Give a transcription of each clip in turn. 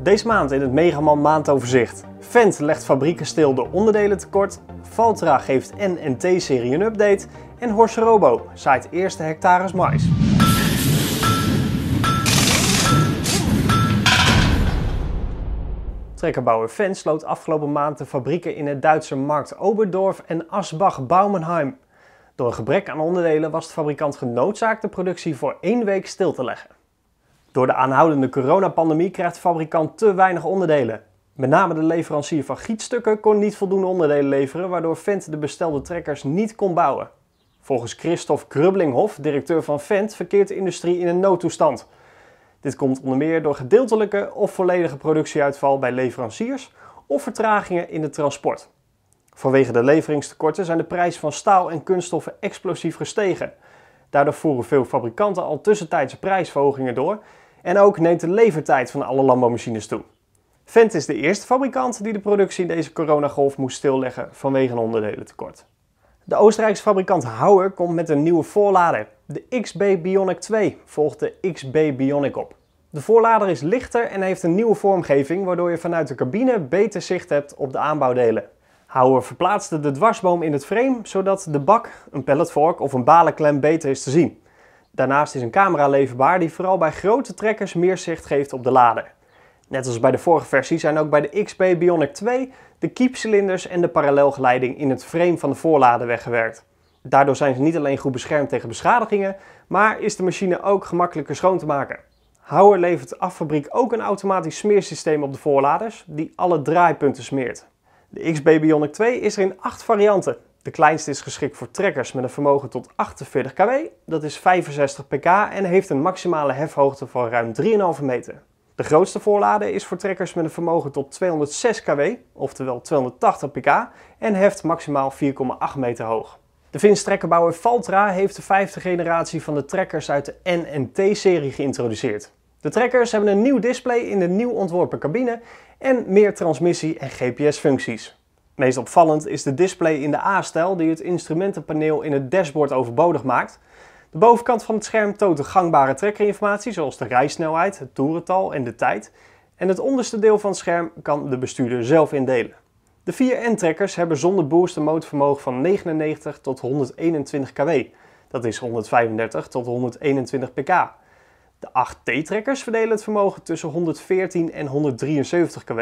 Deze maand in het Megaman maandoverzicht. Fendt legt fabrieken stil door onderdelentekort. Valtra geeft N&T-serie een update. En Horse Robo zaait eerste hectares mais. Trekkerbouwer Fendt sloot afgelopen maand de fabrieken in het Duitse markt Oberdorf en Asbach-Baumenheim. Door een gebrek aan onderdelen was de fabrikant genoodzaakt de productie voor één week stil te leggen. Door de aanhoudende coronapandemie krijgt de fabrikant te weinig onderdelen. Met name de leverancier van gietstukken kon niet voldoende onderdelen leveren, waardoor Fendt de bestelde trekkers niet kon bouwen. Volgens Christophe Grublinghoff, directeur van Fendt, verkeert de industrie in een noodtoestand. Dit komt onder meer door gedeeltelijke of volledige productieuitval bij leveranciers of vertragingen in het transport. Vanwege de leveringstekorten zijn de prijzen van staal en kunststoffen explosief gestegen. Daardoor voeren veel fabrikanten al tussentijdse prijsverhogingen door en ook neemt de levertijd van alle landbouwmachines toe. Fendt is de eerste fabrikant die de productie in deze coronagolf moest stilleggen vanwege een onderdelentekort. De Oostenrijkse fabrikant Hauer komt met een nieuwe voorlader. De XB Bionic 2 volgt de XB Bionic op. De voorlader is lichter en heeft een nieuwe vormgeving waardoor je vanuit de cabine beter zicht hebt op de aanbouwdelen. Hauer verplaatste de dwarsboom in het frame zodat de bak, een pelletvork of een balenklem beter is te zien. Daarnaast is een camera leverbaar die vooral bij grote trekkers meer zicht geeft op de lader. Net als bij de vorige versie zijn ook bij de XB Bionic 2 de kiepcilinders en de parallelgeleiding in het frame van de voorlader weggewerkt. Daardoor zijn ze niet alleen goed beschermd tegen beschadigingen, maar is de machine ook gemakkelijker schoon te maken. Hauer levert af fabriek ook een automatisch smeersysteem op de voorladers die alle draaipunten smeert. De XB Bionic 2 is er in 8 varianten. De kleinste is geschikt voor trekkers met een vermogen tot 48 kW, dat is 65 pk en heeft een maximale hefhoogte van ruim 3,5 meter. De grootste voorlader is voor trekkers met een vermogen tot 206 kW, oftewel 280 pk, en heft maximaal 4,8 meter hoog. De Fins trekkerbouwer Valtra heeft de vijfde generatie van de trekkers uit de N&T-serie geïntroduceerd. De trekkers hebben een nieuw display in de nieuw ontworpen cabine en meer transmissie- en GPS-functies. Meest opvallend is de display in de A-stijl die het instrumentenpaneel in het dashboard overbodig maakt. De bovenkant van het scherm toont de gangbare trekkerinformatie zoals de rijsnelheid, het toerental en de tijd. En het onderste deel van het scherm kan de bestuurder zelf indelen. De 4N-trekkers hebben zonder boost een motorvermogen van 99 tot 121 kW. Dat is 135 tot 121 pk. De 8T-trekkers verdelen het vermogen tussen 114 en 173 kW,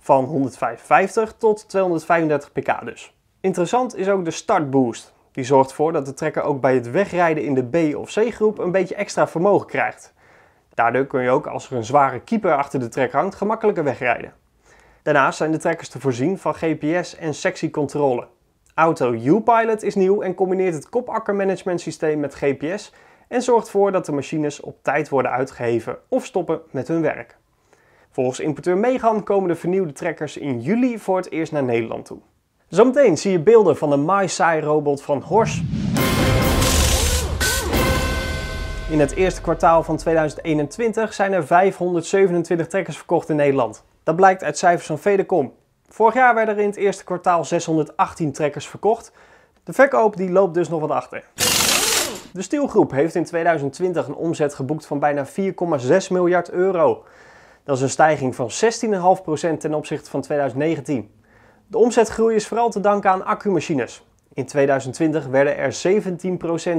van 155 tot 235 pk dus. Interessant is ook de startboost. Die zorgt ervoor dat de trekker ook bij het wegrijden in de B- of C-groep een beetje extra vermogen krijgt. Daardoor kun je ook als er een zware keeper achter de trekker hangt gemakkelijker wegrijden. Daarnaast zijn de trekkers te voorzien van GPS en sectiecontrole. Auto U-Pilot is nieuw en combineert het kopakkermanagementsysteem met GPS en zorgt ervoor dat de machines op tijd worden uitgeheven of stoppen met hun werk. Volgens importeur Megan komen de vernieuwde trekkers in juli voor het eerst naar Nederland toe. Zometeen zie je beelden van de MySci robot van Horsch. In het eerste kwartaal van 2021 zijn er 527 trekkers verkocht in Nederland. Dat blijkt uit cijfers van Fedecom. Vorig jaar werden er in het eerste kwartaal 618 trekkers verkocht. De verkoop die loopt dus nog wat achter. De Stielgroep heeft in 2020 een omzet geboekt van bijna 4,6 miljard euro. Dat is een stijging van 16,5% ten opzichte van 2019. De omzetgroei is vooral te danken aan accumachines. In 2020 werden er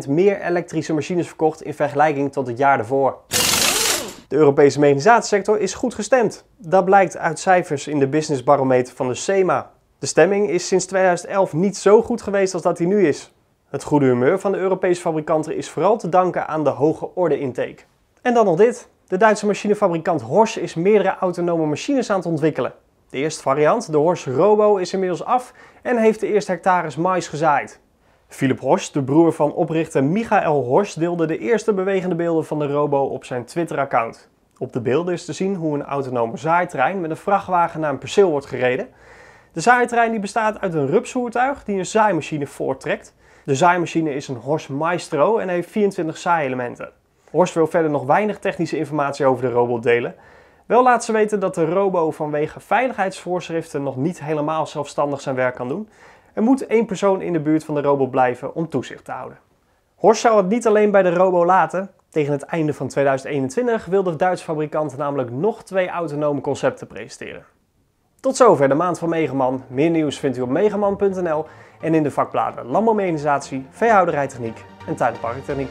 17% meer elektrische machines verkocht in vergelijking tot het jaar daarvoor. De Europese mechanisatiesector is goed gestemd. Dat blijkt uit cijfers in de Business Barometer van de SEMA. De stemming is sinds 2011 niet zo goed geweest als dat die nu is. Het goede humeur van de Europese fabrikanten is vooral te danken aan de hoge orde-intake. En dan nog dit. De Duitse machinefabrikant Horsch is meerdere autonome machines aan het ontwikkelen. De eerste variant, de Horsch Robo, is inmiddels af en heeft de eerste hectares mais gezaaid. Philip Horsch, de broer van oprichter Michael Horsch, deelde de eerste bewegende beelden van de Robo op zijn Twitter-account. Op de beelden is te zien hoe een autonome zaaitrein met een vrachtwagen naar een perceel wordt gereden. De zaaitrein die bestaat uit een rupsvoertuig die een zaaimachine voorttrekt. De zaaimachine is een Horsch Maestro en heeft 24 zaaielementen. Horsch wil verder nog weinig technische informatie over de robot delen. Wel laat ze weten dat de Robo vanwege veiligheidsvoorschriften nog niet helemaal zelfstandig zijn werk kan doen. Er moet één persoon in de buurt van de robot blijven om toezicht te houden. Horsch zou het niet alleen bij de Robo laten. Tegen het einde van 2021 wil de Duitse fabrikant namelijk nog twee autonome concepten presenteren. Tot zover de maand van Megaman. Meer nieuws vindt u op megaman.nl en in de vakbladen Landbouwmechanisatie, Veehouderijtechniek en Tuin- en Parktechniek.